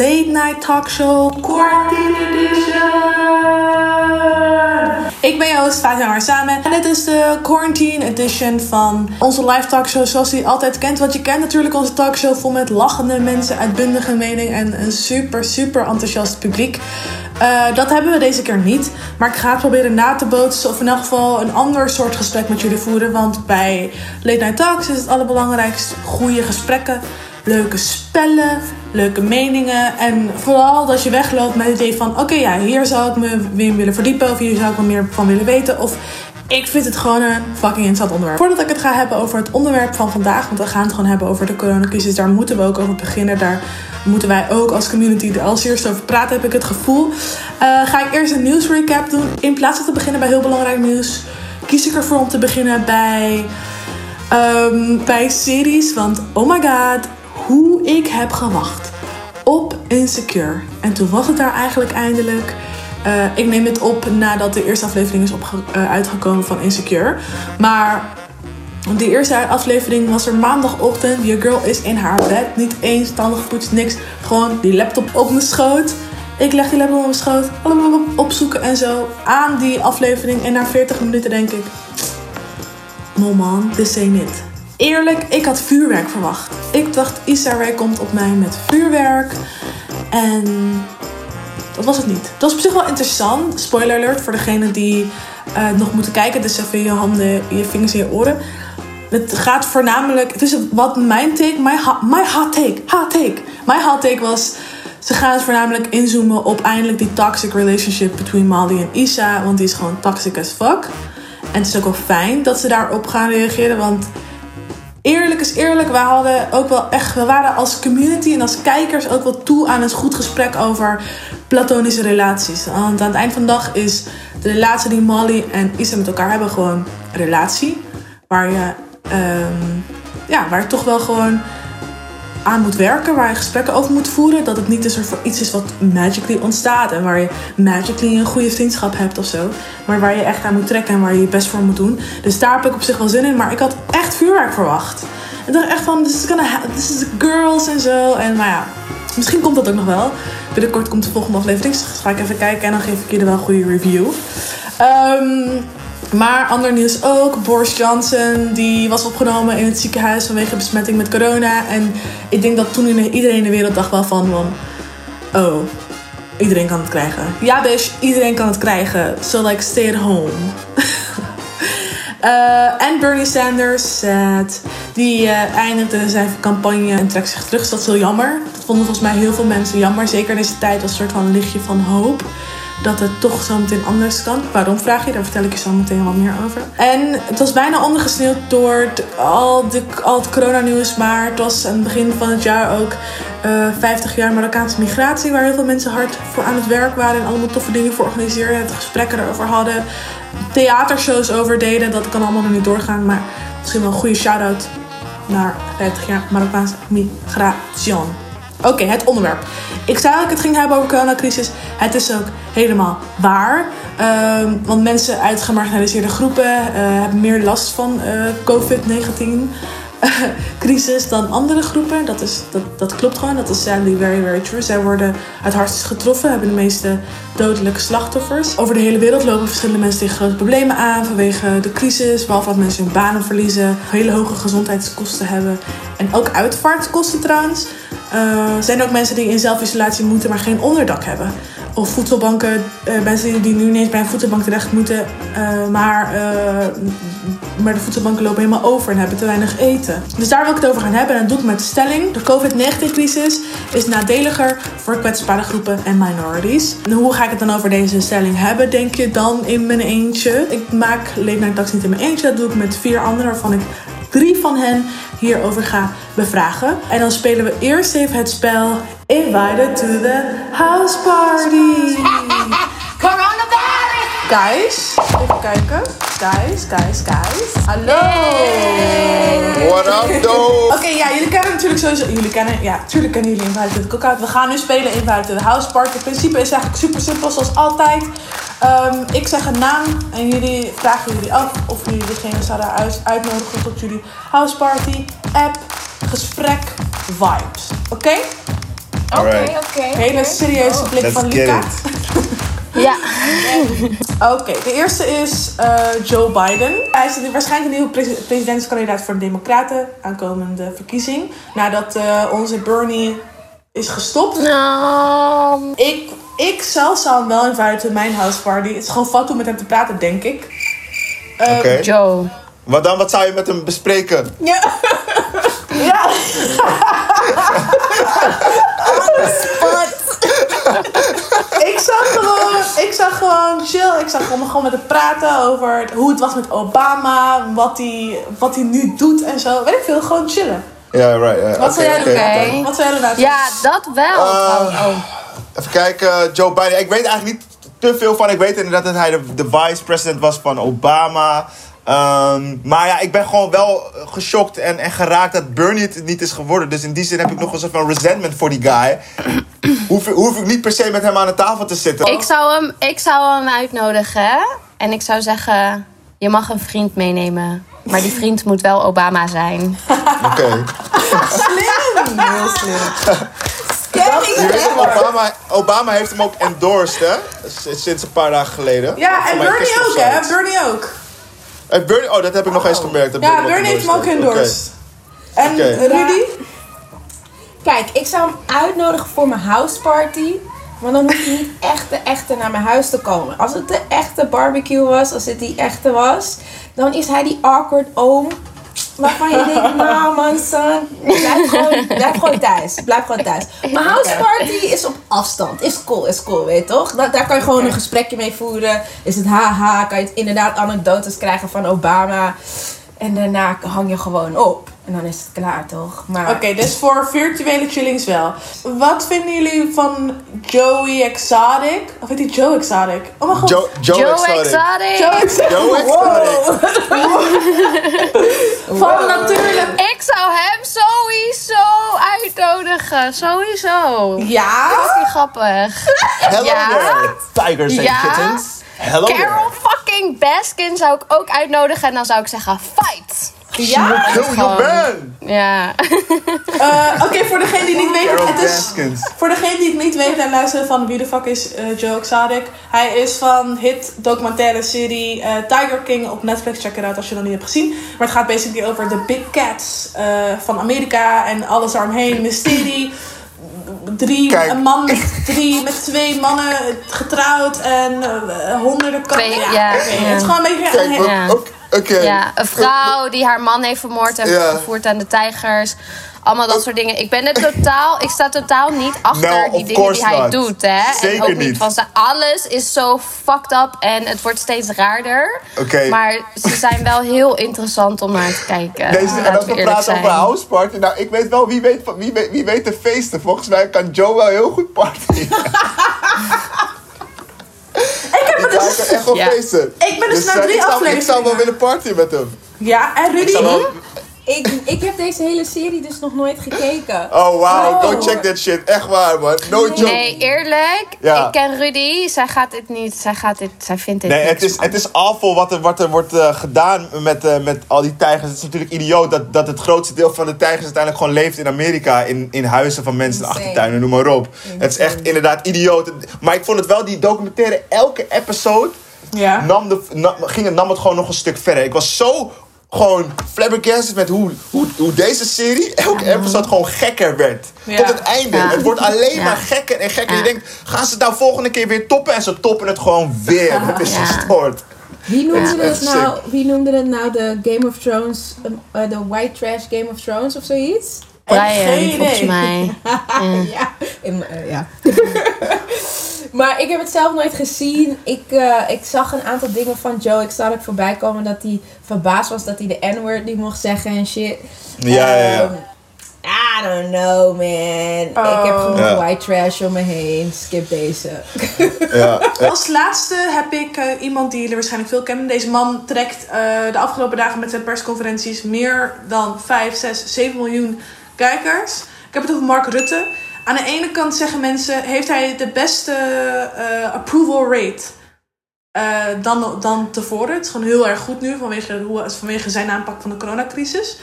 Late Night Talk Show Quarantine Edition. Ik ben je host Fatima Marsame en dit is de Quarantine Edition van onze live talkshow zoals je altijd kent. Want je kent natuurlijk onze talkshow vol met lachende mensen, uitbundige mening en een super, super enthousiast publiek. Uh, dat hebben we deze keer niet. Maar ik ga het proberen na te bootsen. Of in elk geval een ander soort gesprek met jullie voeren. Want bij Late Night Talks is het allerbelangrijkste goede gesprekken. Leuke spellen, leuke meningen. En vooral dat je wegloopt met het idee van... Oké, ja, hier zou ik me weer willen verdiepen. Of hier zou ik wel meer van willen weten. Of ik vind het gewoon een fucking interessant onderwerp. Voordat ik het ga hebben over het onderwerp van vandaag, want we gaan het gewoon hebben over de coronacrisis, daar moeten we ook over beginnen. Daar moeten wij ook als community er als eerste over praten, heb ik het gevoel. Uh, ga ik eerst een nieuwsrecap doen. In plaats van te beginnen bij heel belangrijk nieuws, kies ik ervoor om te beginnen bij, um, bij series. Want oh my god, hoe ik heb gewacht op Insecure. En toen was het daar eigenlijk eindelijk. Uh, ik neem dit op nadat de eerste aflevering is uh, uitgekomen van Insecure. Maar de eerste aflevering was er maandagochtend. Je girl is in haar bed. Niet eens tanden gepoetst, niks. Gewoon die laptop op mijn schoot. Ik leg die laptop op mijn schoot. Opzoeken en zo. Aan die aflevering. En na 40 minuten denk ik... No man, this ain't it. Eerlijk, ik had vuurwerk verwacht. Ik dacht, Isa komt op mij met vuurwerk. En dat was het niet. Het was op zich wel interessant. Spoiler alert voor degene die uh, nog moeten kijken. Dus even je handen, je vingers in je oren. Het gaat voornamelijk. Het is wat mijn take, my hot, my hot take, hot take. Mijn hot take was. Ze gaan voornamelijk inzoomen op eindelijk die toxic relationship between Molly en Isa. Want die is gewoon toxic as fuck. En het is ook wel fijn dat ze daarop gaan reageren. Want eerlijk is eerlijk, we hadden ook wel echt. We waren als community en als kijkers ook wel toe aan een goed gesprek over platonische relaties. Want aan het eind van de dag is de relatie die Molly en Isa met elkaar hebben gewoon een relatie. Waar je, um, ja, waar toch wel gewoon aan moet werken, waar je gesprekken over moet voeren. Dat het niet een soort van iets is wat magically ontstaat en waar je magically een goede vriendschap hebt of zo. Maar waar je echt aan moet trekken en waar je je best voor moet doen. Dus daar heb ik op zich wel zin in, maar ik had echt vuurwerk verwacht. Ik dacht echt van, this is, gonna this is girls en zo. En maar ja, misschien komt dat ook nog wel. Binnenkort komt de volgende aflevering, dus ga ik even kijken en dan geef ik jullie wel een goede review. Um, maar ander nieuws ook. Boris Johnson die was opgenomen in het ziekenhuis vanwege besmetting met corona. En ik denk dat toen iedereen in de wereld dacht wel van... oh, iedereen kan het krijgen. Ja, dus iedereen kan het krijgen. So like, stay at home. uh, en Bernie Sanders, sad. Die uh, eindigde zijn campagne en trekt zich terug. Dus dat is heel jammer. Dat vonden volgens mij heel veel mensen jammer. Zeker in deze tijd als een soort van lichtje van hoop dat het toch zo meteen anders kan. Waarom vraag je? Daar vertel ik je zo meteen wat meer over. En het was bijna ondergesneeuwd door al, de, al het coronanieuws. Maar het was aan het begin van het jaar ook uh, eh, 50 jaar Marokkaanse migratie. Waar heel veel mensen hard voor aan het werk waren. En allemaal toffe dingen voor organiseerden. Het gesprekken erover hadden. Theatershows over deden. Dat kan allemaal nog niet doorgaan. Maar misschien wel een goede shout-out naar 50 jaar Marokkaanse migratie. Oké, het onderwerp. Ik zei dat ik het ging hebben over de coronacrisis. Het is ook helemaal waar. Uh, want mensen uit gemarginaliseerde groepen uh, hebben meer last van uh, COVID-19 crisis dan andere groepen. Dat, is, dat, dat klopt gewoon. Dat is sadly very, very true. Zij worden het hardst getroffen, hebben de meeste dodelijke slachtoffers. Over de hele wereld lopen verschillende mensen tegen grote problemen aan vanwege de crisis. Behalve dat mensen hun banen verliezen, hele hoge gezondheidskosten hebben. En ook uitvaartkosten trouwens. Uh, zijn ook mensen die in zelfisolatie moeten, maar geen onderdak hebben. Of voedselbanken, uh, mensen die nu ineens bij een voedselbank terecht moeten, uh, maar, maar de voedselbanken lopen helemaal over en hebben te weinig eten. Dus daar wil ik het over gaan hebben en dat doe ik met de stelling. De COVID-19-crisis is nadeliger voor kwetsbare groepen en minorities. En hoe ga ik het dan over deze stelling hebben, denk je dan in mijn eentje? Ik maak Talks niet in mijn eentje, dat doe ik met vier anderen waarvan ik drie van hen hierover ga bevragen. En dan spelen we eerst even het spel Invited to the House Party. Coronavirus! Guys, even kijken. Guys, guys, guys. Hallo! Hey. What up, though? Oké, ja, jullie kennen natuurlijk sowieso... Jullie kennen... Ja, natuurlijk kennen jullie Invited to the Cookout. We gaan nu spelen Invited to the House Party. Het principe is eigenlijk super simpel, zoals altijd. Um, ik zeg een naam en jullie vragen jullie af of jullie degene zouden uit, uitnodigen tot jullie houseparty, app, gesprek, vibes. Oké? Oké, oké. Hele serieuze blik Let's van get Luca. Ja. Oké, de eerste is eh, Joe Biden. Hij is de- waarschijnlijk een nieuwe pres- presidentskandidaat voor de Democraten. Aankomende verkiezing. Nadat eh, onze Bernie is gestopt. Nou, Ik, ik zelf zou hem wel inviten to mijn house party. Het is gewoon fout om met hem te praten, denk ik. Eh, Oké. Joe. Wat dan? Wat zou je met hem bespreken? Ja. ik zag gewoon, ik zag gewoon zag hem gewoon met hem praten over hoe het was met Obama, wat hij, wat hij nu doet en zo. Weet ik veel, gewoon chillen. Ja, right. ja, Wat zou jij doen? Wat zou jij doen? Ja, dat wel. Eh, oh. Even kijken, Joe Biden. Ik weet eigenlijk niet te veel van. Ik weet inderdaad dat hij de, de vice-president was van Obama. Ehm, maar ja, ik ben gewoon wel geschokt en, en geraakt dat Bernie het niet is geworden. Dus in die zin heb ik nog een soort van resentment voor die guy. hoef, ik- hoef ik niet per se met hem aan de tafel te zitten. Ik zou, hem, ik zou hem uitnodigen. En ik zou zeggen, je mag een vriend meenemen. Maar die vriend moet wel Obama zijn. Oké. Slim! Heel slim. Je weet hem, Obama, Obama heeft hem ook endorsed, hè? S- Sinds een paar dagen geleden. Ja, en Bernie ook, hè? Bernie ook. Eh, Bernie, oh, dat heb ik nog eens gemerkt. dat Ja, Bernie heeft hem ook endorsed. En Oké. Rudy? Kijk, ik zou hem uitnodigen voor mijn houseparty. Maar dan hoef je niet echt de echte naar mijn huis te komen. Als het de echte barbecue was, als het die echte was, dan is hij die awkward oom. Waarvan je denkt, nou man, son, blijf gewoon, blijf gewoon thuis. Blijf gewoon thuis. Mijn houseparty is op afstand. Is cool, is cool, weet je toch? Da- daar kan je gewoon een gesprekje mee voeren. Is het haha, kan je inderdaad anekdotes krijgen van Obama. En daarna hang je gewoon op. En dan is het klaar, toch? Maar Oké, dus voor virtuele chillings wel. Wat vinden jullie van Joey Exotic? Of heet die Joe Exotic? Oh mijn god. Joe, Joe, Joe Exotic. Exotic. Joe Exotic. Joe Exotic. Van natuurlijk. Ik zou hem sowieso uitnodigen. Sowieso. Ja? Dat is grappig. Hello Ja. there, tigers and Ja. kittens. Hello Carol fucking Baskin zou ik ook uitnodigen. En dan zou ik zeggen, fight. Ja? Kill your man. Ja. Eh, Oké, voor degene die niet weet, het is... Baskins. Voor degene die het niet weet en luisteren van wie de fuck is eh, Joe Exotic. Hij is van hit documentaire serie eh, Tiger King op Netflix. Check it out als je dat niet hebt gezien. Maar het gaat basically over de big cats eh, van Amerika en alles daaromheen. Mysterie. Drie, Kijk. een man met drie, met twee mannen getrouwd en eh, honderden katten. Twee- Ja, ja, oké. ja. Het is gewoon een beetje... Kijk, een- wat- Ja. Ja, een vrouw die haar man heeft vermoord en Ja. vervoerd aan de tijgers. Allemaal dat soort dingen. Ik ben er totaal, ik sta totaal niet achter No, die dingen die hij not. doet. Hè? Zeker en ook niet. van zijn, alles is zo fucked up en het wordt steeds raarder. Maar ze zijn wel heel interessant om naar te kijken. Deze, en als we praten over house party, nou ik weet wel wie weet, wie weet, wie weet de feesten. Volgens mij kan Joe wel heel goed party. Ik Hij dus... kan echt wel Ja. feesten. Ik ben dus naar eh, drie ik zou, ik zou wel afleveringen. willen partyen met hem. Ja, en Ik zou Rudy? wel- ik, ik heb deze hele serie dus nog nooit gekeken. Oh wow, Oh. go check that shit. Echt waar man. No joke. Nee, eerlijk. Ja. Ik ken Rudy. Zij gaat dit niet. Zij, gaat dit, zij vindt dit Nee, het is, van. het is awful wat er, wat er wordt eh, gedaan met, eh, met al die tijgers. Het is natuurlijk idioot dat, dat het grootste deel van de tijgers uiteindelijk gewoon leeft in Amerika. In, in huizen van mensen, in Insane. achtertuinen, noem maar op. Het is echt inderdaad idioot. Maar ik vond het wel, die documentaire, elke episode Ja. nam, de, nam, ging, het- nam het gewoon nog een stuk verder. Ik was zo gewoon flabbergasted met hoe, hoe, hoe deze serie elke episode gewoon gekker werd. Ja. Tot het einde. Ja. Het wordt alleen Ja. maar gekker en gekker. Ja. Je denkt, gaan ze het nou volgende keer weer toppen? En ze toppen het gewoon weer. Het is Ja. gestoord. Wie noemde, Ja. het nou, wie noemde het nou de Game of Thrones, eh, de white trash Game of Thrones of zoiets? Brian, Geen volgens idee. mij. ja. In, eh, ja. maar ik heb het zelf nooit gezien. Ik, eh, ik zag een aantal dingen van Joe Exotic voorbij komen dat hij verbaasd was dat hij de N-word niet mocht zeggen en shit. Ja, ja, ja. Ehm, I don't know, man. Ik heb Oh. genoeg Ja. white trash om me heen. Skip deze. Ja. Als laatste heb ik eh, iemand die jullie waarschijnlijk veel kennen. Deze man trekt eh, de afgelopen dagen met zijn persconferenties meer dan 5, 6, 7 miljoen kijkers. Ik heb het over Mark Rutte. Aan de ene kant zeggen mensen, heeft hij de beste eh, approval rate eh, dan, dan tevoren. Het is gewoon heel erg goed nu vanwege, hoe, vanwege zijn aanpak van de coronacrisis.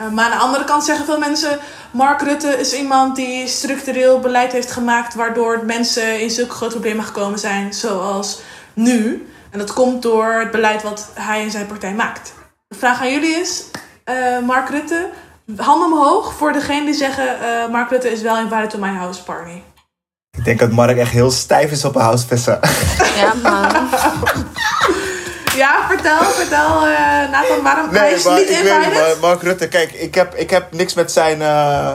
Uh, maar aan de andere kant zeggen veel mensen... Mark Rutte is iemand die structureel beleid heeft gemaakt... waardoor mensen in zulke grote problemen gekomen zijn zoals nu. En dat komt door het beleid wat hij en zijn partij maakt. De vraag aan jullie is... Mark Rutte, handen omhoog voor degene die zeggen... Uh, Mark Rutte is wel invited to my house party. Ik denk dat Mark echt heel stijf is op een housevissen. Ja, man. Ja, vertel, vertel uh, Nathan, waarom nee, hij is maar, niet ik weet Mark Rutte, kijk, ik heb, ik heb niks met zijn uh,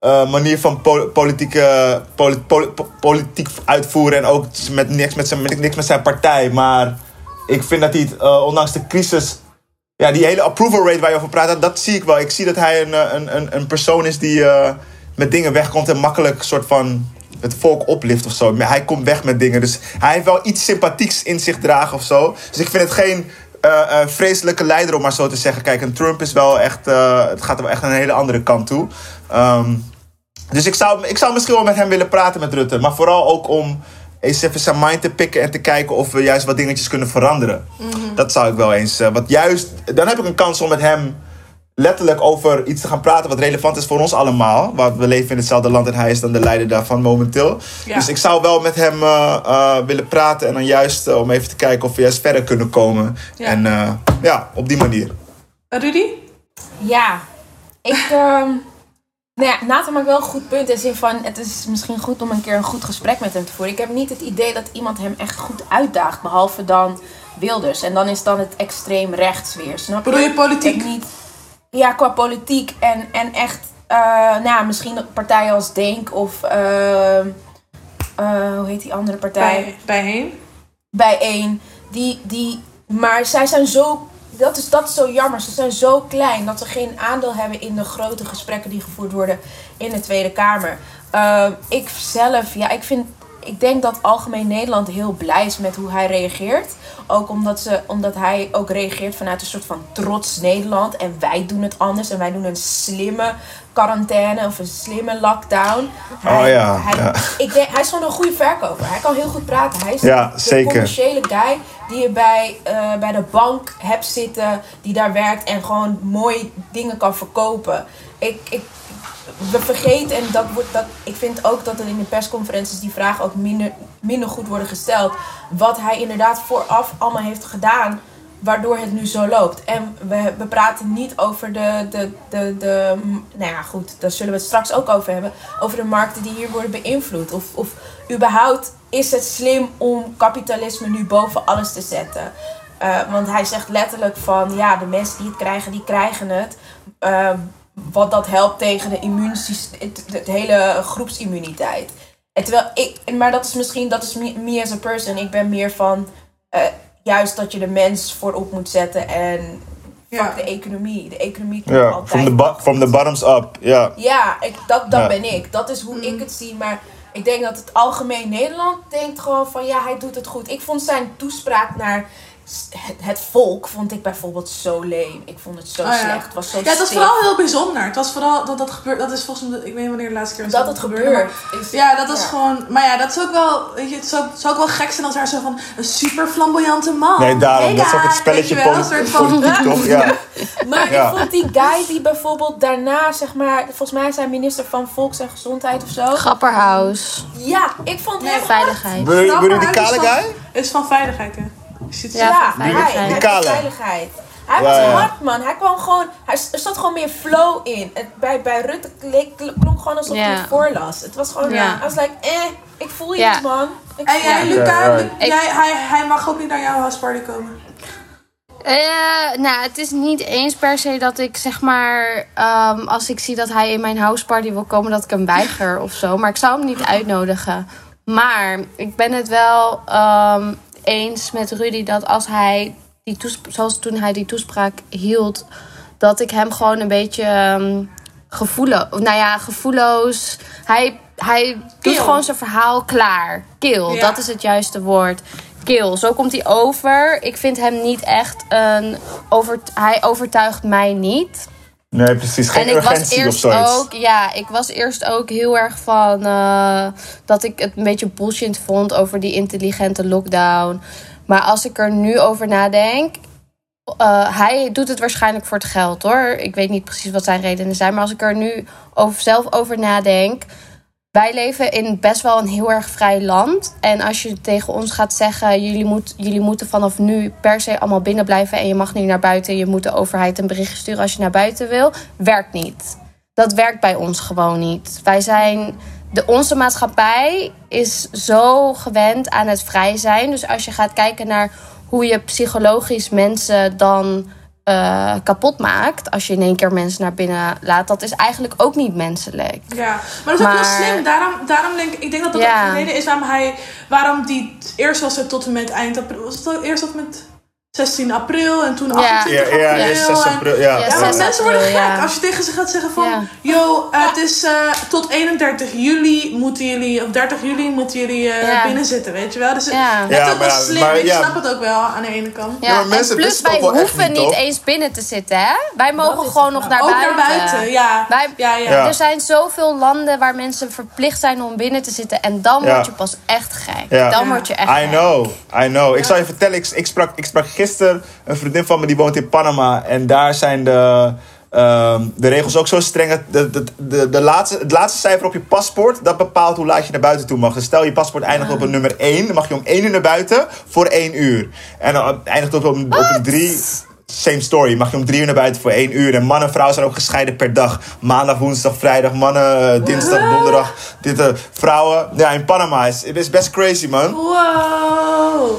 uh, manier van po politieke, poli poli politiek uitvoeren en ook met, niks, met zijn, niks met zijn partij. Maar ik vind dat hij, het, ondanks de crisis, ja, die hele approval rate waar je over praat, dat zie ik wel. Ik zie dat hij een, een, een, een persoon is die met dingen wegkomt en makkelijk soort van het volk oplift of zo. Maar hij komt weg met dingen. Dus hij heeft wel iets sympathieks in zich dragen of zo. Dus ik vind het geen uh, vreselijke leider om maar zo te zeggen. Kijk, een Trump is wel echt. Het gaat wel echt een hele andere kant toe. Um, dus ik zou, ik zou misschien wel met hem willen praten met Rutte. Maar vooral ook om eens even zijn mind te pikken en te kijken of we juist wat dingetjes kunnen veranderen. Mm -hmm. Dat zou ik wel eens. want juist, dan heb ik een kans om met hem letterlijk over iets te gaan praten wat relevant is voor ons allemaal. Want we leven in hetzelfde land en hij is dan de leider daarvan momenteel. Dus ik zou wel met hem uh, uh, willen praten en dan juist uh, om even te kijken of we juist verder kunnen komen. Ja. En ja, op die manier. Rudy? Ja, ik. Nou ja, Nathan maakt wel een goed punt in zin van het is misschien goed om een keer een goed gesprek met hem te voeren. Ik heb niet het idee dat iemand hem echt goed uitdaagt, behalve dan Wilders. En dan is dan het extreem rechts weer. Snap je? Bedoel je politiek? niet, ja, qua politiek en, en echt, uh, nou ja, misschien partijen als Denk of, uh, uh, hoe heet die andere partij? Bij, bijeen. Bijeen. Die, die, maar zij zijn zo, dat is, dat is zo jammer, ze zijn zo klein dat ze geen aandeel hebben in de grote gesprekken die gevoerd worden in de Tweede Kamer. ik zelf, ja, ik vind ik denk dat algemeen Nederland heel blij is met hoe hij reageert. Ook omdat, ze, omdat hij ook reageert vanuit een soort van trots Nederland. En wij doen het anders. En wij doen een slimme quarantaine of een slimme lockdown. Hij, oh ja, hij, ja. Ik denk, hij is gewoon een goede verkoper. Hij kan heel goed praten. Hij is ja, de zeker. commerciële guy die je bij, uh, bij de bank hebt zitten. Die daar werkt en gewoon mooie dingen kan verkopen. Ik, ik we vergeten, en dat wordt, dat, ik vind ook dat er in de persconferenties die vragen ook minder, minder goed worden gesteld. Wat hij inderdaad vooraf allemaal heeft gedaan, waardoor het nu zo loopt. En we, we praten niet over de, de, de, de, nou ja goed, daar zullen we het straks ook over hebben. Over de markten die hier worden beïnvloed. Of, of überhaupt is het slim om kapitalisme nu boven alles te zetten. Uh, want hij zegt letterlijk van, ja, de mensen die het krijgen, die krijgen het. Uh, wat dat helpt tegen de immuunsysteem, het, hele groepsimmuniteit. En terwijl ik, maar dat is misschien, dat is me, as a person. Ik ben meer van uh, juist dat je de mens voorop moet zetten en ja. de economie. De economie komt ja, altijd. From the, from the bottoms up, ja. Ja, ik, dat, dat ben ik. Dat is hoe ik het zie. Maar ik denk dat het algemeen Nederland denkt gewoon van ja, hij doet het goed. Ik vond zijn toespraak naar het, volk vond ik bijvoorbeeld zo leem. Ik vond het zo Oh ja. slecht. Het was zo Ja, het was vooral heel bijzonder. Het was vooral dat dat gebeurt. Dat is volgens mij, ik weet niet wanneer de laatste keer dat het gebeurde, gebeurt. maar- Is, Ja, dat is ja. gewoon. Maar ja, dat is ook wel. Weet je, het zou, zou ook wel gek zijn als er zo van een super flamboyante man. Nee, daarom. Hey dat is ook het spelletje wel, een soort van- politiek, toch? Ja. Maar Ja. ik vond die guy die bijvoorbeeld daarna, zeg maar, volgens mij zijn minister van Volks- en Gezondheid of zo. Grapperhaus. Ja, ik vond hem. Veiligheid. Bedoel bedoel je die Knapperhuis kale is van- guy? Is van veiligheid, hè? Je ziet het Ja. Ja, veiligheid. hij Die kale. veiligheid. Hij Ja, was ja. hard, man. Hij kwam gewoon... Hij, er zat gewoon meer flow in. Het, bij, bij Rutte leek, klonk gewoon alsof hij het voorlas. Het was gewoon... I was like, eh, ik voel je niet, man. Ik En jij. Luca, jij, hij, hij mag ook niet naar jouw houseparty komen. Eh, nou, het is niet eens per se dat ik zeg maar. ehm, als ik zie dat hij in mijn houseparty wil komen, dat ik hem weiger of zo. Maar ik zou hem niet uitnodigen. Maar ik ben het wel ehm, eens met Rudy dat als hij die toespraak, zoals toen hij die toespraak hield, dat ik hem gewoon een beetje ehm gevoelloos. Nou ja, gevoelloos. Hij, hij doet gewoon zijn verhaal klaar. Kil, Ja. dat is het juiste woord. Kil, zo komt hij over. Ik vind hem niet echt een. Over, hij overtuigt mij niet. Nee, precies. Geen en ik was eerst ook, ja, ik was eerst ook heel erg van eh, dat ik het een beetje bullshit vond over die intelligente lockdown. Maar als ik er nu over nadenk, eh, hij doet het waarschijnlijk voor het geld hoor. Ik weet niet precies wat zijn redenen zijn. Maar als ik er nu over, zelf over nadenk. Wij leven in best wel een heel erg vrij land. En als je tegen ons gaat zeggen: jullie, moet, jullie moeten vanaf nu per se allemaal binnen blijven. En je mag niet naar buiten. Je moet de overheid een berichtje sturen als je naar buiten wil. Werkt niet. Dat werkt bij ons gewoon niet. Wij zijn. De, onze maatschappij is zo gewend aan het vrij zijn. Dus als je gaat kijken naar hoe je psychologisch mensen dan eh, kapot maakt. Als je in één keer mensen naar binnen laat. Dat is eigenlijk ook niet menselijk. Ja, maar dat is ook Maar- heel slim. Daarom, daarom denk ik, ik denk dat dat Ja. ook de reden is waarom hij, waarom die, eerst was het tot en met eind april, was het al- eerst tot en met 16 april en toen Ja. 28 Ja, ja, april. eerst 6 en- april. Ja, Ja, Ja, Ja. mensen worden gek april, ja. als je tegen ze gaat zeggen van... Ja. Yo, eh, het is eh, tot 31 juli moeten jullie... Of 30 juli moeten jullie eh, Ja. binnen zitten, weet je wel? Dus het- Ja. het is Ja, ook wel slim. maar ik ja. snap het ook wel aan de ene kant. Ja, Ja, maar en mensen plus wij ook hoeven niet, eens binnen te zitten, hè? Wij mogen gewoon nog naar ook buiten. naar buiten, ja. Wij, ja, ja. Ja. Er zijn zoveel landen waar mensen verplicht zijn om binnen te zitten. En dan Ja. word je pas echt gek. Ja. Dan Ja. word je echt I gek. know, I know. Ik zal je vertellen, ik, ik, sprak, ik sprak gisteren een vriendin van me die woont in Panama. En daar zijn de, ehm, de regels ook zo streng. dat De, de, de, laatste, het laatste cijfer op je paspoort, dat bepaalt hoe laat je naar buiten toe mag. Dus stel je paspoort eindigt op een nummer 1, dan mag je om 1 uur naar buiten voor 1 uur. En dan eindigt het op een, op een 3. Same story. Mag je om drie uur naar buiten voor één uur. En man en vrouw zijn ook gescheiden per dag. Maandag, woensdag, vrijdag. Mannen, eh, dinsdag, donderdag. Dit, eh, vrouwen. Ja, in Panama is het is best crazy, man. Wow.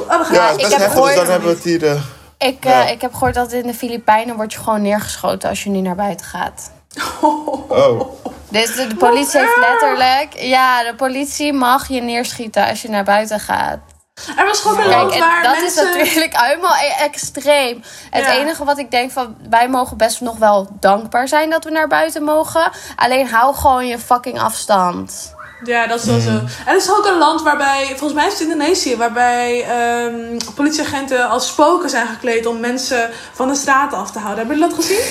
Oh, Ja, ik het is best heb heftig, dus gehoord- dan hebben we het hier... eh, Ik, eh, Ja. ik heb gehoord dat in de Filipijnen word je gewoon neergeschoten als je niet naar buiten gaat. oh. Dus de, de politie heeft letterlijk... Ja, de politie mag je neerschieten als je naar buiten gaat. Er was gewoon een Kijk, land waar dat mensen... is natuurlijk helemaal e- extreem. Het Ja. enige wat ik denk van... Wij mogen best nog wel dankbaar zijn dat we naar buiten mogen. Alleen hou gewoon je fucking afstand. Ja, dat is wel zo. En er is ook een land waarbij, volgens mij is het Indonesië, waarbij ehm, politieagenten als spoken zijn gekleed om mensen van de straten af te houden. Hebben jullie dat gezien?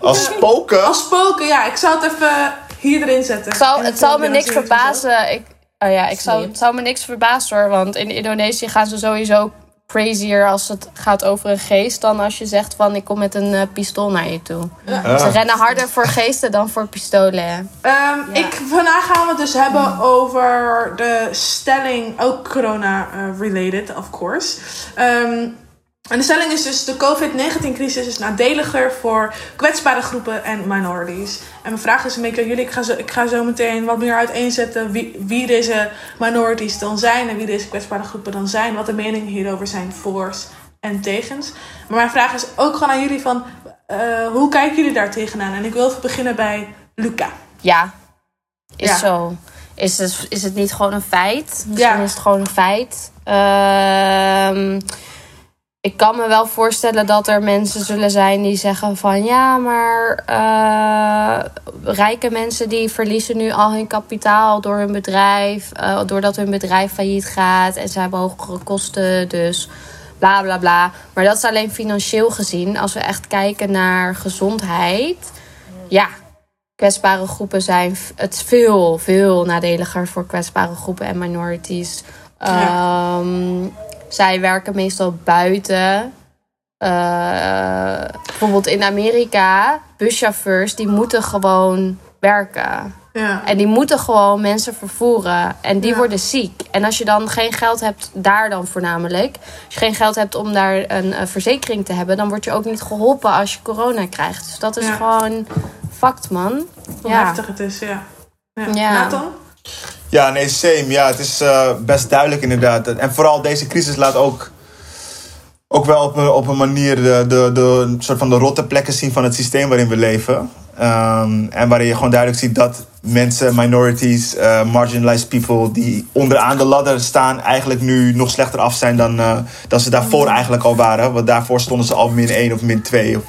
Als spoken? Als spoken, ja. Ik zou het even hier erin zetten. Het zal, het me niks het verbazen. Ik, oh ja, ik zou, het zou me niks verbazen hoor. Want in Indonesië gaan ze sowieso crazier als het gaat over een geest... dan als je zegt van ik kom met een eh, pistool naar je toe. Ah. Ze rennen harder voor geesten dan voor pistolen. Ehm, ik, vandaag gaan we het dus hebben over de stelling, ook corona-related, of course. Ehm, en de stelling is dus, de COVID-19-crisis is nadeliger voor kwetsbare groepen en minorities. En mijn vraag is een beetje aan jullie, ik ga zo, ik ga zo meteen wat meer uiteenzetten wie, wie deze minorities dan zijn en wie deze kwetsbare groepen dan zijn. Wat de meningen hierover zijn voor's en tegens. Maar mijn vraag is ook gewoon aan jullie van, eh, hoe kijken jullie daar tegenaan? En ik wil even beginnen bij Luca. Ja, is Ja. zo. Is het, is het niet gewoon een feit? Misschien Ja. is het gewoon een feit. Ehm, ik kan me wel voorstellen dat er mensen zullen zijn die zeggen van... ja, maar eh, rijke mensen die verliezen nu al hun kapitaal door hun bedrijf... eh, doordat hun bedrijf failliet gaat en ze hebben hogere kosten, dus bla bla bla. Maar dat is alleen financieel gezien. Als we echt kijken naar gezondheid... ja, kwetsbare groepen zijn. Het veel, veel nadeliger voor kwetsbare groepen en minorities. Ja. Zij werken meestal buiten. Eh, bijvoorbeeld in Amerika, buschauffeurs, die moeten gewoon werken. Ja. En die moeten gewoon mensen vervoeren. En die Ja. worden ziek. En als je dan geen geld hebt, daar dan voornamelijk. Als je geen geld hebt om daar een, verzekering te hebben, dan word je ook niet geholpen als je corona krijgt. Dus dat is Ja. gewoon fucked, man. Hoe heftig het is, ja. Ja. Ja. Nathan? Ja, nee, same. Ja, het is eh, best duidelijk inderdaad. En vooral deze crisis laat ook, ook wel op een, op een manier de, de, de soort van de rotte plekken zien van het systeem waarin we leven. Ehm, en waarin je gewoon duidelijk ziet dat mensen, minorities, eh, marginalized people die onderaan de ladder staan, eigenlijk nu nog slechter af zijn dan, dan ze daarvoor eigenlijk al waren. Want daarvoor stonden ze al min 1 of min 2. Of,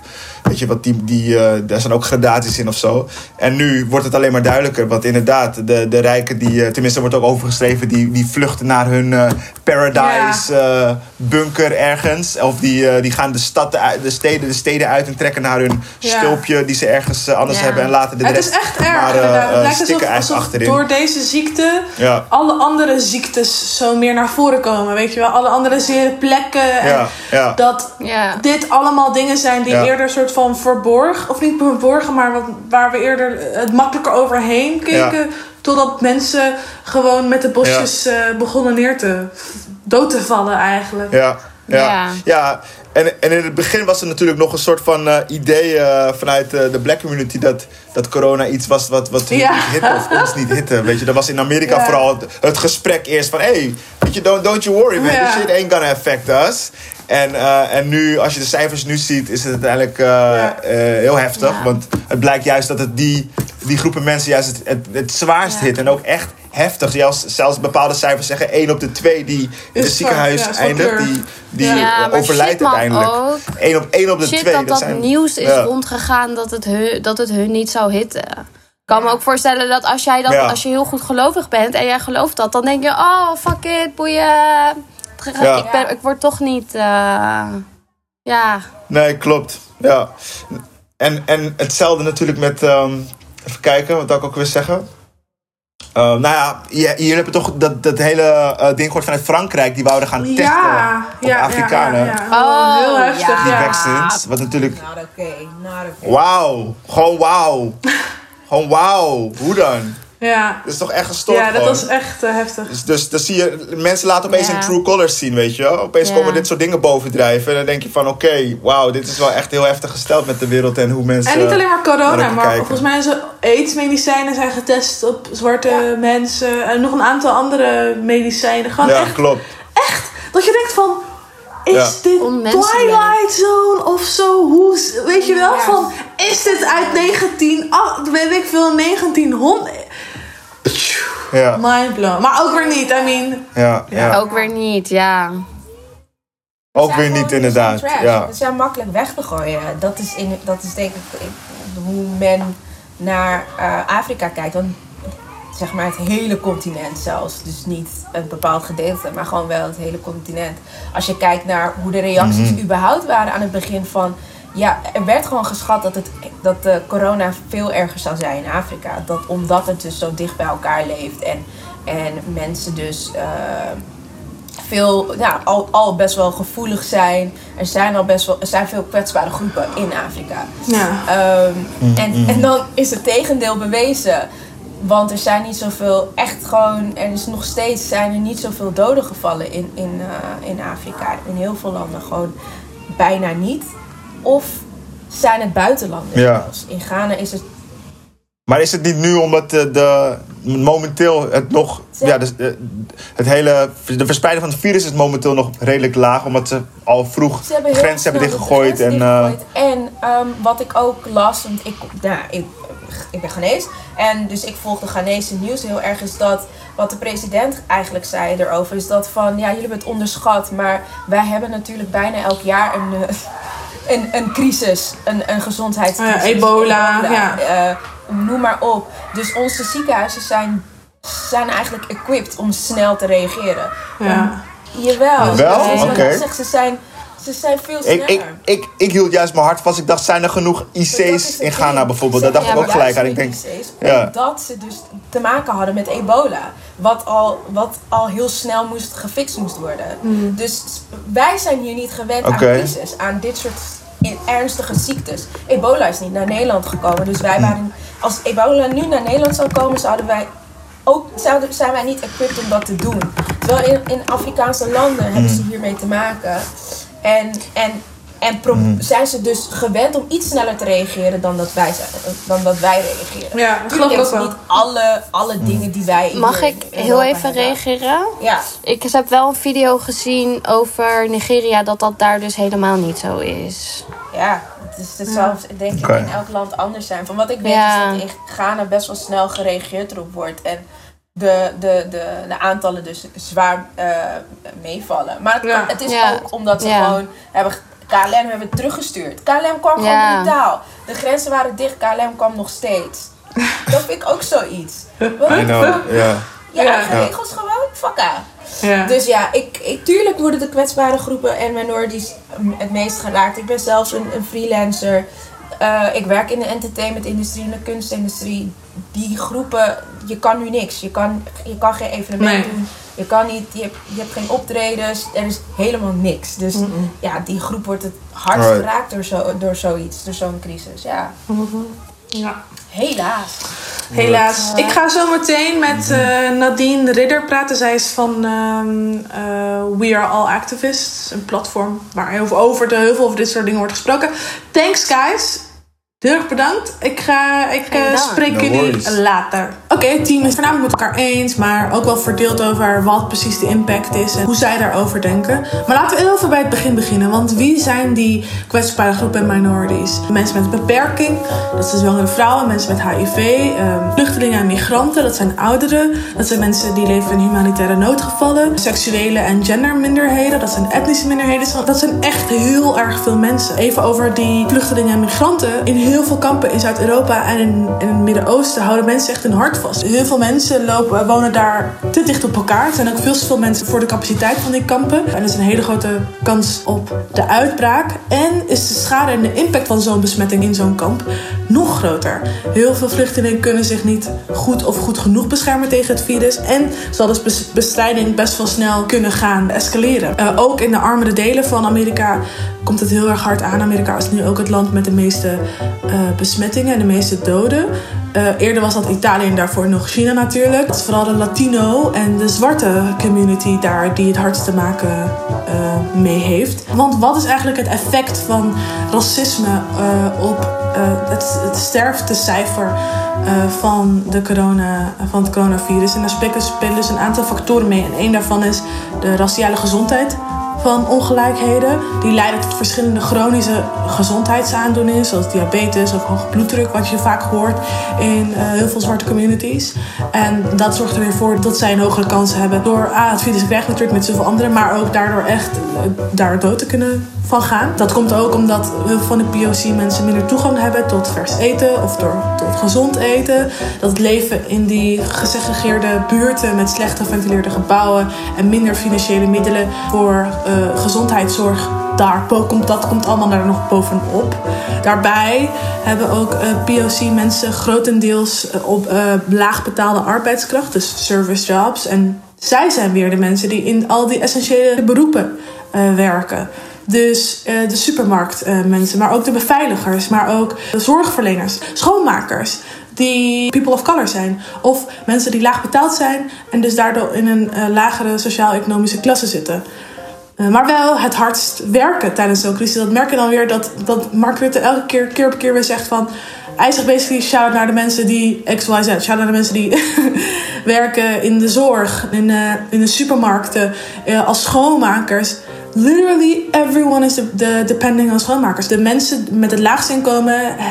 weet je wat, die, die, eh, daar zijn ook gradaties in of zo. En nu wordt het alleen maar duidelijker. Want inderdaad, de, de rijken, die, tenminste wordt ook overgeschreven, die, die vluchten naar hun paradise bunker ergens. Of die, die gaan de, stad, de, steden, de steden uit en trekken naar hun Ja. stulpje die ze ergens anders Ja. hebben en laten de Het rest is echt erg, maar, inderdaad. eh, lijkt alsof, alsof achterin. door deze ziekte Ja. alle andere ziektes zo meer naar voren komen. Weet je wel, alle andere zere plekken. En Ja. Dat Ja. dit allemaal dingen zijn die Ja. eerder soort van verborgen, of niet verborgen, maar wat, waar we eerder het makkelijker overheen keken. Totdat mensen gewoon met de bosjes eh, begonnen neer te dood te vallen eigenlijk. Ja, ja, ja. En, en in het begin was er natuurlijk nog een soort van eh, idee eh, vanuit eh, de black community dat, dat corona iets was wat, wat Ja. niet hitte of ons niet hitte. Weet je, dat was in Amerika Ja. vooral het, het gesprek eerst van hey, weet je, don't, don't you worry man, Ja. this shit ain't gonna affect us. En, eh, en nu, als je de cijfers nu ziet, is het uiteindelijk eh, Ja. eh, heel heftig. Ja. Want het blijkt juist dat het die, die groepen mensen juist het, het, het zwaarst Ja. hit. En ook echt heftig. Zelfs, zelfs bepaalde cijfers zeggen 1 op de 2 die in het Is ziekenhuis ja, eindigt. Die, die Ja. Eh, maar overlijdt uiteindelijk. ook. 1 op, 1 op de Shit 2. dat dat zijn, nieuws is ja. rondgegaan dat het, hun, dat het hun niet zou hitten. Ik kan me ook voorstellen dat als jij dat, Ja. als je heel goed gelovig bent en jij gelooft dat, dan denk je, oh fuck it, boeien. Ja. Ik, ben, ik word toch niet. eh, ja. Nee, klopt. Ja. En, en hetzelfde natuurlijk met... ehm, even kijken, wat ik ook weer zeggen? Eh, nou ja, hier, hier heb je toch dat, dat hele eh, ding gehoord vanuit Frankrijk. Die wouden gaan testen Ja, op ja, Afrikanen. Ja, ja, ja. Oh, heel heftig, ja. Die ja. vaccins. Wat natuurlijk... Not okay, not okay. Wauw. Gewoon wauw. Gewoon wauw. Hoe dan? Ja, Dat is toch echt gestoord ja dat gewoon? was echt eh, heftig. Dus, dus dan zie je, mensen laten opeens Ja. hun true colors zien, weet je wel. Opeens Ja. komen dit soort dingen bovendrijven. En dan denk je van, oké, wauw, dit is wel echt heel heftig gesteld met de wereld en hoe mensen... En niet alleen maar corona, maar kijken. volgens mij zijn aidsmedicijnen zijn getest op zwarte mensen. En nog een aantal andere medicijnen. Gewoon Ja, echt, klopt. echt, dat je denkt van... Is Ja. dit. Twilight Zone of zo? Hoe, weet je wel? Ja. Van, is dit uit 19... ah, weet ik veel, 1900... Ja, Mind blown. Maar ook weer niet, I mean... ja, ja. Ook weer niet, ja. Ook weer niet inderdaad. Ja. We zijn makkelijk weg te gooien. Dat is, in, dat is denk ik ik- hoe men naar eh, Afrika kijkt. Want zeg maar het hele continent zelfs. Dus niet een bepaald gedeelte, maar gewoon wel het hele continent. Als je kijkt naar hoe de reacties Mhm. überhaupt waren aan het begin van... Ja, er werd gewoon geschat dat, het, dat de corona veel erger zou zijn in Afrika. Dat, omdat het dus zo dicht bij elkaar leeft. En, en mensen dus... eh, veel, ja, al, al best wel gevoelig zijn. Er zijn al best wel, er zijn veel kwetsbare groepen in Afrika. Ja. Ehm, Mm, en, en dan is het tegendeel bewezen. Want er zijn niet zoveel, echt gewoon, er is nog steeds zijn er niet zoveel doden gevallen in, in, eh, in Afrika. In heel veel landen gewoon bijna niet. Of zijn het buitenlanders Ja. In Ghana is het Maar is het niet nu omdat de, de momenteel het nog... Ja, dus, eh, het hele, de verspreiding van het virus is momenteel nog redelijk laag. Omdat ze al vroeg Ze hebben grens hebben de dichtgegooid. En, eh, dichtgegooid. En ehm, wat ik ook las, want ik, nou, ik, ik ben Ghanese. En dus ik volg de Ghanese nieuws heel erg. Is dat wat de president eigenlijk zei erover. Is dat van, ja, jullie hebben het onderschat. Maar wij hebben natuurlijk bijna elk jaar een, eh, een, een crisis. Een, een gezondheidscrisis. Ja, ebola, ja. eh, noem maar op. Dus onze ziekenhuizen zijn, zijn eigenlijk equipped om snel te reageren. Ja. Jawel. Wel? Oké. zeg, Ze zijn, ze zijn veel sneller. ik, ik, ik, ik hield juist mijn hart vast. Ik dacht, zijn er genoeg IC's in Ghana ding. bijvoorbeeld? Dat dacht ik ook gelijk aan. Ik denk, IC's, ja. Omdat ze dus te maken hadden met ebola. Wat al, wat al heel snel moest, gefixt moest worden. Dus wij zijn hier niet gewend aan crisis. Aan dit soort ernstige ziektes. Ebola is niet naar Nederland gekomen. Dus wij waren... Als ebola nu naar Nederland zou komen, zouden wij... Ook zouden, zijn wij niet equipped om dat te doen. Terwijl in, in Afrikaanse landen hebben ze hiermee te maken. En, en, en pro- zijn ze dus gewend om iets sneller te reageren dan dat wij, zijn, dan dat wij reageren. Ja, dat Tuurlijk geloof ik ook niet alle, alle dingen die wij... Mag ik in heel Europa even hebben. reageren? Ja. Ik heb wel een video gezien over Nigeria dat dat daar dus helemaal niet zo is. Ja, het, is, het zal denk ik in elk land anders zijn. Van wat ik weet Ja. is dat in Ghana best wel snel gereageerd erop wordt. En de, de, de, de aantallen dus zwaar eh, meevallen. Maar het, Ja. het is Ja. ook omdat ze Ja. gewoon hebben... KLM hebben teruggestuurd. KLM kwam Ja. gewoon brutaal. De grenzen waren dicht, KLM kwam nog steeds. Dat vind ik ook zoiets. Wat I know, ja. Eigen Ja. regels gewoon, fakka. Ja. Dus ja, ik, ik, tuurlijk worden de kwetsbare groepen en minorities het meest geraakt. Ik ben zelfs een, een freelancer. eh, ik werk in de entertainment-industrie en de kunstindustrie. Die groepen, je kan nu niks. Je kan, je kan geen evenement Nee. doen. Je kan niet, je hebt, je hebt geen optredens. Er is helemaal niks. Dus ja, die groep wordt het hardst Right. geraakt door, zo, door zoiets, door zo'n crisis. Ja, Ja. helaas. Helaas. Ik ga zo meteen met eh, Nadine Ridder praten. Zij is van ehm, eh, We Are All Activists. Een platform waar heel veel over, de, heel veel over dit soort dingen wordt gesproken. Thanks guys. Heel erg bedankt. Ik, ga, ik eh, spreek No jullie worries. later. Oké, het team is voornamelijk met elkaar eens. Maar ook wel verdeeld over wat precies de impact is. En hoe zij daarover denken. Maar laten we heel even bij het begin beginnen. Want wie zijn die kwetsbare groepen en minorities? Mensen met een beperking. Dat zijn zwangere vrouwen. Mensen met HIV. ehm, vluchtelingen en migranten. Dat zijn ouderen. Dat zijn mensen die leven in humanitaire noodgevallen. Seksuele en genderminderheden. Dat zijn etnische minderheden. Dat zijn echt heel erg veel mensen. Even over die vluchtelingen en migranten. In heel veel kampen in Zuid-Europa en in, het Midden-Oosten houden mensen echt hun hart vast. Heel veel mensen lopen, wonen daar te dicht op elkaar. Er zijn ook veel te veel mensen voor de capaciteit van die kampen. En er is een hele grote kans op de uitbraak. En is de schade en de impact van zo'n besmetting in zo'n kamp nog groter. Heel veel vluchtelingen kunnen zich niet goed of goed genoeg beschermen tegen het virus. En zal dus bes- bestrijding best wel snel kunnen gaan escaleren. Eh, ook in de armere delen van Amerika komt het heel erg hard aan. Amerika is nu ook het land met de meeste eh, besmettingen en de meeste doden. Eh, eerder was dat Italië en daarvoor nog China natuurlijk. Het is vooral de Latino en de zwarte community daar die het hardst te maken eh, mee heeft. Want wat is eigenlijk het effect van racisme op het, het sterftecijfer van, de corona, van het coronavirus? En daar spelen dus een aantal factoren mee. En één daarvan is de raciale gezondheid van ongelijkheden. Die leiden tot verschillende chronische gezondheidsaandoeningen, zoals diabetes of hoge bloeddruk, wat je vaak hoort in eh, heel veel zwarte communities. En dat zorgt er weer voor dat zij een hogere kans hebben door ah, het virus krijgen natuurlijk met zoveel anderen, maar ook daardoor echt eh, daar dood te kunnen van gaan. Dat komt ook omdat heel veel van de POC mensen minder toegang hebben tot vers eten of door, tot gezond eten. Dat het leven in die gesegregeerde buurten met slecht geventileerde gebouwen en minder financiële middelen voor eh, gezondheidszorg. Daar komt, dat komt allemaal daar nog bovenop. Daarbij hebben ook eh, POC mensen grotendeels eh, op eh, laag betaalde arbeidskracht, dus service jobs. En zij zijn weer de mensen die in al die essentiële beroepen eh, werken. Dus eh, de supermarktmensen, maar ook de beveiligers, maar ook de zorgverleners, schoonmakers die people of color zijn. Of mensen die laag betaald zijn en dus daardoor in een eh, lagere sociaal-economische klasse zitten. Eh, maar wel het hardst werken tijdens zo'n crisis. Dat merk je dan weer dat, dat Mark Rutte elke keer, keer op keer weer zegt van... Hij zegt basically shout naar de mensen die XYZ. Shout naar de mensen die werken in de zorg, in de, in de supermarkten, eh, als schoonmakers. Literally everyone is de, de depending on schoonmakers. De mensen met het laagste inkomen eh,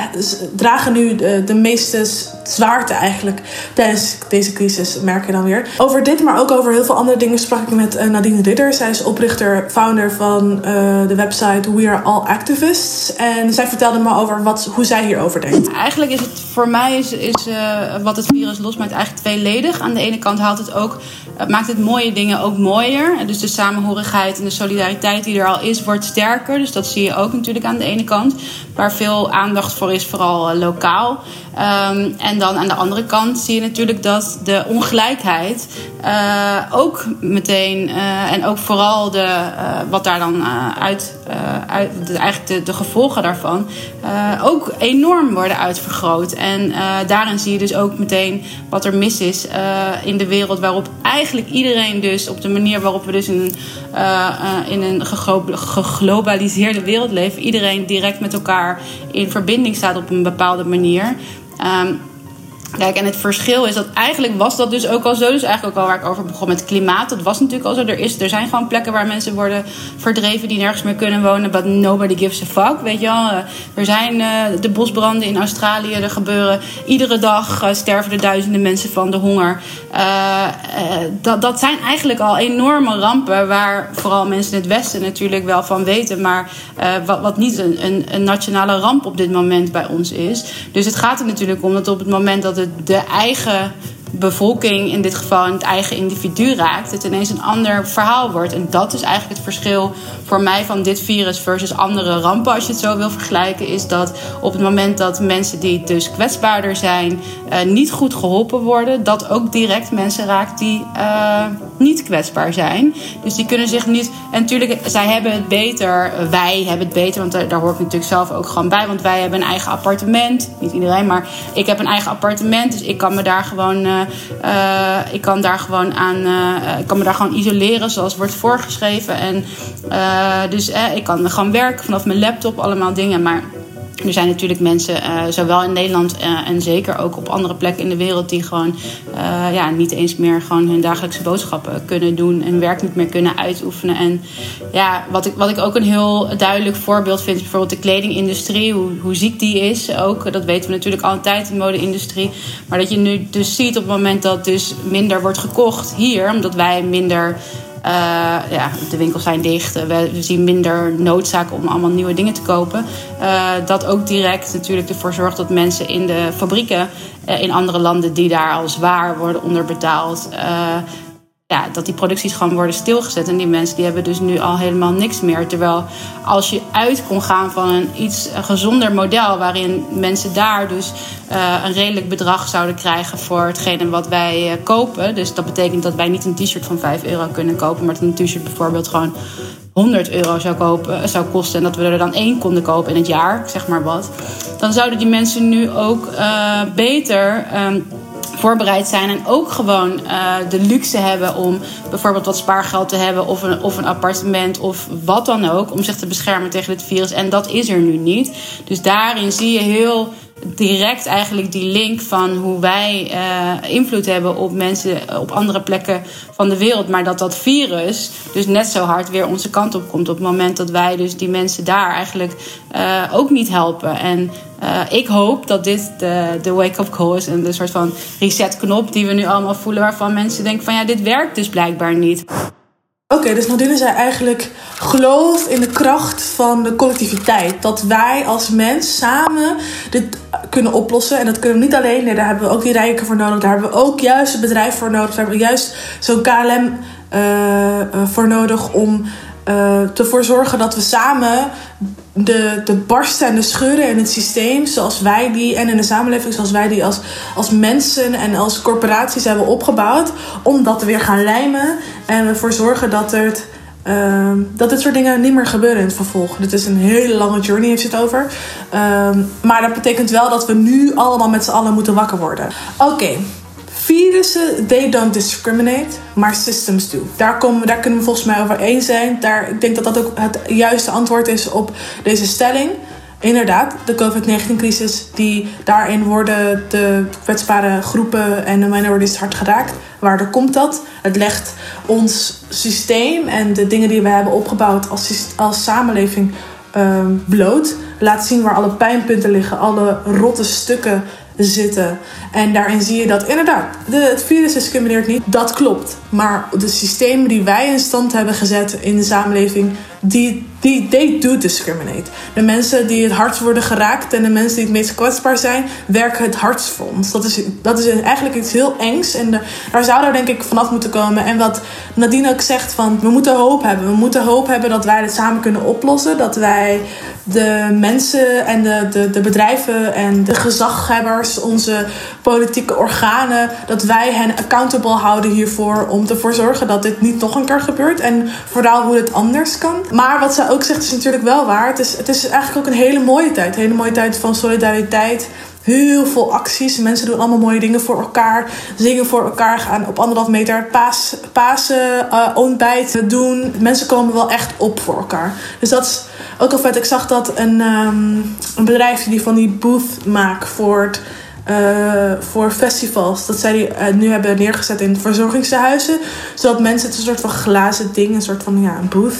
dragen nu de, de meeste zwaarte eigenlijk tijdens deze crisis, merk je dan weer. Over dit, maar ook over heel veel andere dingen sprak ik met eh, Nadine Ridder. Zij is oprichter, founder van eh, de website We Are All Activists. En zij vertelde me over wat, hoe zij hierover denkt. Eigenlijk is het voor mij is, is eh, wat het virus losmaakt eigenlijk tweeledig. Aan de ene kant haalt het ook, maakt het mooie dingen ook mooier. Dus de samenhorigheid en de solidariteit die er al is, wordt sterker. Dus dat zie je ook natuurlijk aan de ene kant. Waar veel aandacht voor is, vooral eh, lokaal. Ehm, en dan aan de andere kant zie je natuurlijk dat de ongelijkheid eh, ook meteen, eh, en ook vooral de, wat daar dan uit, uit eigenlijk de, de gevolgen daarvan, ook enorm worden uitvergroot. En daarin zie je dus ook meteen wat er mis is in de wereld, waarop eigenlijk iedereen dus op de manier waarop we dus in, in een geglo- geglobaliseerde wereld leven, iedereen direct met elkaar in verbinding staat op een bepaalde manier. Ehm, Kijk, en het verschil is dat eigenlijk was dat dus ook al zo. Dus eigenlijk ook al waar ik over begon met klimaat. Dat was natuurlijk al zo. Er, is, er zijn gewoon plekken waar mensen worden verdreven die nergens meer kunnen wonen. But nobody gives a fuck, weet je wel. Eh, Er zijn eh, de bosbranden in Australië. Er gebeuren iedere dag eh, sterven er duizenden mensen van de honger. Dat, dat zijn eigenlijk al enorme rampen waar vooral mensen in het Westen natuurlijk wel van weten. Maar wat, wat niet een, een, een nationale ramp op dit moment bij ons is. Dus het gaat er natuurlijk om dat op het moment dat de eigen bevolking in dit geval in het eigen individu raakt, het ineens een ander verhaal wordt. En dat is eigenlijk het verschil voor mij van dit virus versus andere rampen, als je het zo wil vergelijken, is dat op het moment dat mensen die dus kwetsbaarder zijn, uh, niet goed geholpen worden, dat ook direct mensen raakt die uh, niet kwetsbaar zijn. Dus die kunnen zich niet. En natuurlijk, zij hebben het beter, wij hebben het beter, want daar, hoor ik natuurlijk zelf ook gewoon bij, want wij hebben een eigen appartement. Niet iedereen, maar ik heb een eigen appartement, dus ik kan me daar gewoon. Uh, ik kan daar gewoon aan, uh, ik kan me daar gewoon isoleren zoals wordt voorgeschreven. En dus ik kan gewoon werken vanaf mijn laptop, allemaal dingen. Maar er zijn natuurlijk mensen, uh, zowel in Nederland uh, en zeker ook op andere plekken in de wereld, die gewoon uh, ja, niet eens meer gewoon hun dagelijkse boodschappen kunnen doen en werk niet meer kunnen uitoefenen. En ja, wat ik, wat ik ook een heel duidelijk voorbeeld vind, is bijvoorbeeld de kledingindustrie, hoe, hoe ziek die is. Ook, dat weten we natuurlijk altijd de mode-industrie. Maar dat je nu dus ziet op het moment dat dus minder wordt gekocht hier, omdat wij minder ja, de winkels zijn dicht. We, zien minder noodzaak om allemaal nieuwe dingen te kopen. Uh, dat ook direct natuurlijk ervoor zorgt dat mensen in de fabrieken uh, in andere landen die daar al zwaar worden onderbetaald. Ja, dat die producties gewoon worden stilgezet. En die mensen die hebben dus nu al helemaal niks meer. Terwijl als je uit kon gaan van een iets gezonder model, waarin mensen daar dus uh, een redelijk bedrag zouden krijgen voor hetgene wat wij uh, kopen. Dus dat betekent dat wij niet een t-shirt van 5 euro kunnen kopen, maar dat een t-shirt bijvoorbeeld gewoon 100 euro zou, kopen, zou kosten en dat we er dan één konden kopen in het jaar, zeg maar wat. Dan zouden die mensen nu ook beter. Um, voorbereid zijn en ook gewoon uh, de luxe hebben om bijvoorbeeld wat spaargeld te hebben of een, of een appartement of wat dan ook om zich te beschermen tegen het virus. En dat is er nu niet. Dus daarin zie je heel direct eigenlijk die link van hoe wij uh, invloed hebben op mensen op andere plekken van de wereld. Maar dat dat virus dus net zo hard weer onze kant op komt. Op het moment dat wij dus die mensen daar eigenlijk uh, ook niet helpen. En ik hoop dat dit de, de wake-up call is en de soort van reset-knop die we nu allemaal voelen. Waarvan mensen denken van ja, dit werkt dus blijkbaar niet. Oké, dus Nadine zei eigenlijk geloof in de kracht van de collectiviteit. Dat wij als mens samen dit kunnen oplossen. En dat kunnen we niet alleen. Nee, daar hebben we ook die rijken voor nodig. Daar hebben we ook juist een bedrijf voor nodig. Daar hebben we juist zo'n KLM uh, uh, voor nodig om uh, ervoor zorgen dat we samen de, de barsten en de scheuren in het systeem, zoals wij die, en in de samenleving, zoals wij die als, als mensen en als corporaties hebben opgebouwd, om dat weer gaan lijmen en ervoor zorgen dat het. Uh, dat dit soort dingen niet meer gebeuren in het vervolg. Dit is een hele lange journey, heeft het over. Uh, maar dat betekent wel dat we nu allemaal met z'n allen moeten wakker worden. Oké, virussen, they don't discriminate, maar systems do. Daar, komen, daar kunnen we volgens mij over eens zijn. Daar, ik denk dat dat ook het juiste antwoord is op deze stelling. Inderdaad, de COVID-19-crisis, die daarin worden de kwetsbare groepen en de minorities hard geraakt. Waardoor komt dat? Het legt ons systeem en de dingen die we hebben opgebouwd als, als samenleving um, bloot. Laat zien waar alle pijnpunten liggen, alle rotte stukken zitten. En daarin zie je dat inderdaad, de, het virus discrimineert niet. Dat klopt. Maar de systemen die wij in stand hebben gezet in de samenleving, die, die they do discriminate. De mensen die het hardst worden geraakt en de mensen die het meest kwetsbaar zijn, werken het hardst voor ons. Dat is, dat is eigenlijk iets heel engs. En daar zouden we denk ik vanaf moeten komen. En wat Nadine ook zegt van, we moeten hoop hebben. We moeten hoop hebben dat wij dit samen kunnen oplossen. Dat wij de mensen en de, de, de bedrijven en de gezaghebbers, onze politieke organen, dat wij hen accountable houden hiervoor om ervoor zorgen dat dit niet nog een keer gebeurt. En vooral hoe het anders kan. Maar wat ook zegt is natuurlijk wel waar. Het is, het is eigenlijk ook een hele mooie tijd. Een hele mooie tijd van solidariteit. Heel veel acties. Mensen doen allemaal mooie dingen voor elkaar. Zingen voor elkaar. Gaan op anderhalf meter paas, Pasen, uh, ontbijt doen. Mensen komen wel echt op voor elkaar. Dus dat is ook al vet. Ik zag dat een, um, een bedrijf die van die booth maakt voor uh, voor festivals. Dat zij die uh, nu hebben neergezet in verzorgingstehuizen. Zodat mensen het een soort van glazen ding, een soort van ja, een booth.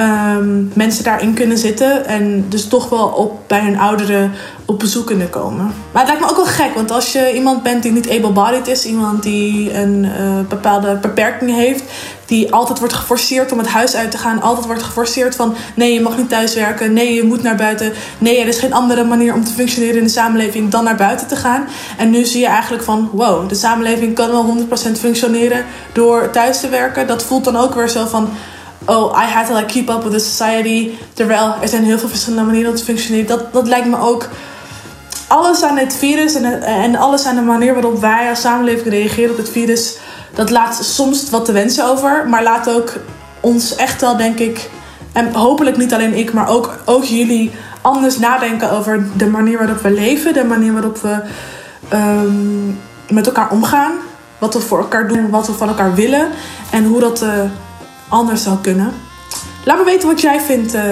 Ehm, mensen daarin kunnen zitten. En dus toch wel op, bij hun ouderen op bezoek kunnen komen. Maar het lijkt me ook wel gek, want als je iemand bent die niet able-bodied is, iemand die een eh, bepaalde beperking heeft, die altijd wordt geforceerd om het huis uit te gaan, altijd wordt geforceerd van nee, je mag niet thuiswerken, nee, je moet naar buiten, nee, er is geen andere manier om te functioneren in de samenleving dan naar buiten te gaan. En nu zie je eigenlijk van wow, de samenleving kan wel 100% functioneren door thuis te werken. Dat voelt dan ook weer zo van oh, I had to like keep up with the society. Terwijl er zijn heel veel verschillende manieren om te functioneren. Dat, dat lijkt me ook alles aan het virus en, en alles aan de manier waarop wij als samenleving reageren op het virus, dat laat soms wat te wensen over, maar laat ook ons echt wel, denk ik, en hopelijk niet alleen ik, maar ook, ook jullie anders nadenken over de manier waarop we leven, de manier waarop we ehm, met elkaar omgaan, wat we voor elkaar doen, wat we van elkaar willen en hoe dat uh, anders zou kunnen. Laat me weten wat jij vindt. Uh,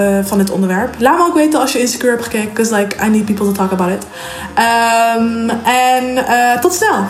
uh, van dit onderwerp. Laat me ook weten als je insecure hebt gekeken. Because like, I need people to talk about it. Um, en uh, tot snel!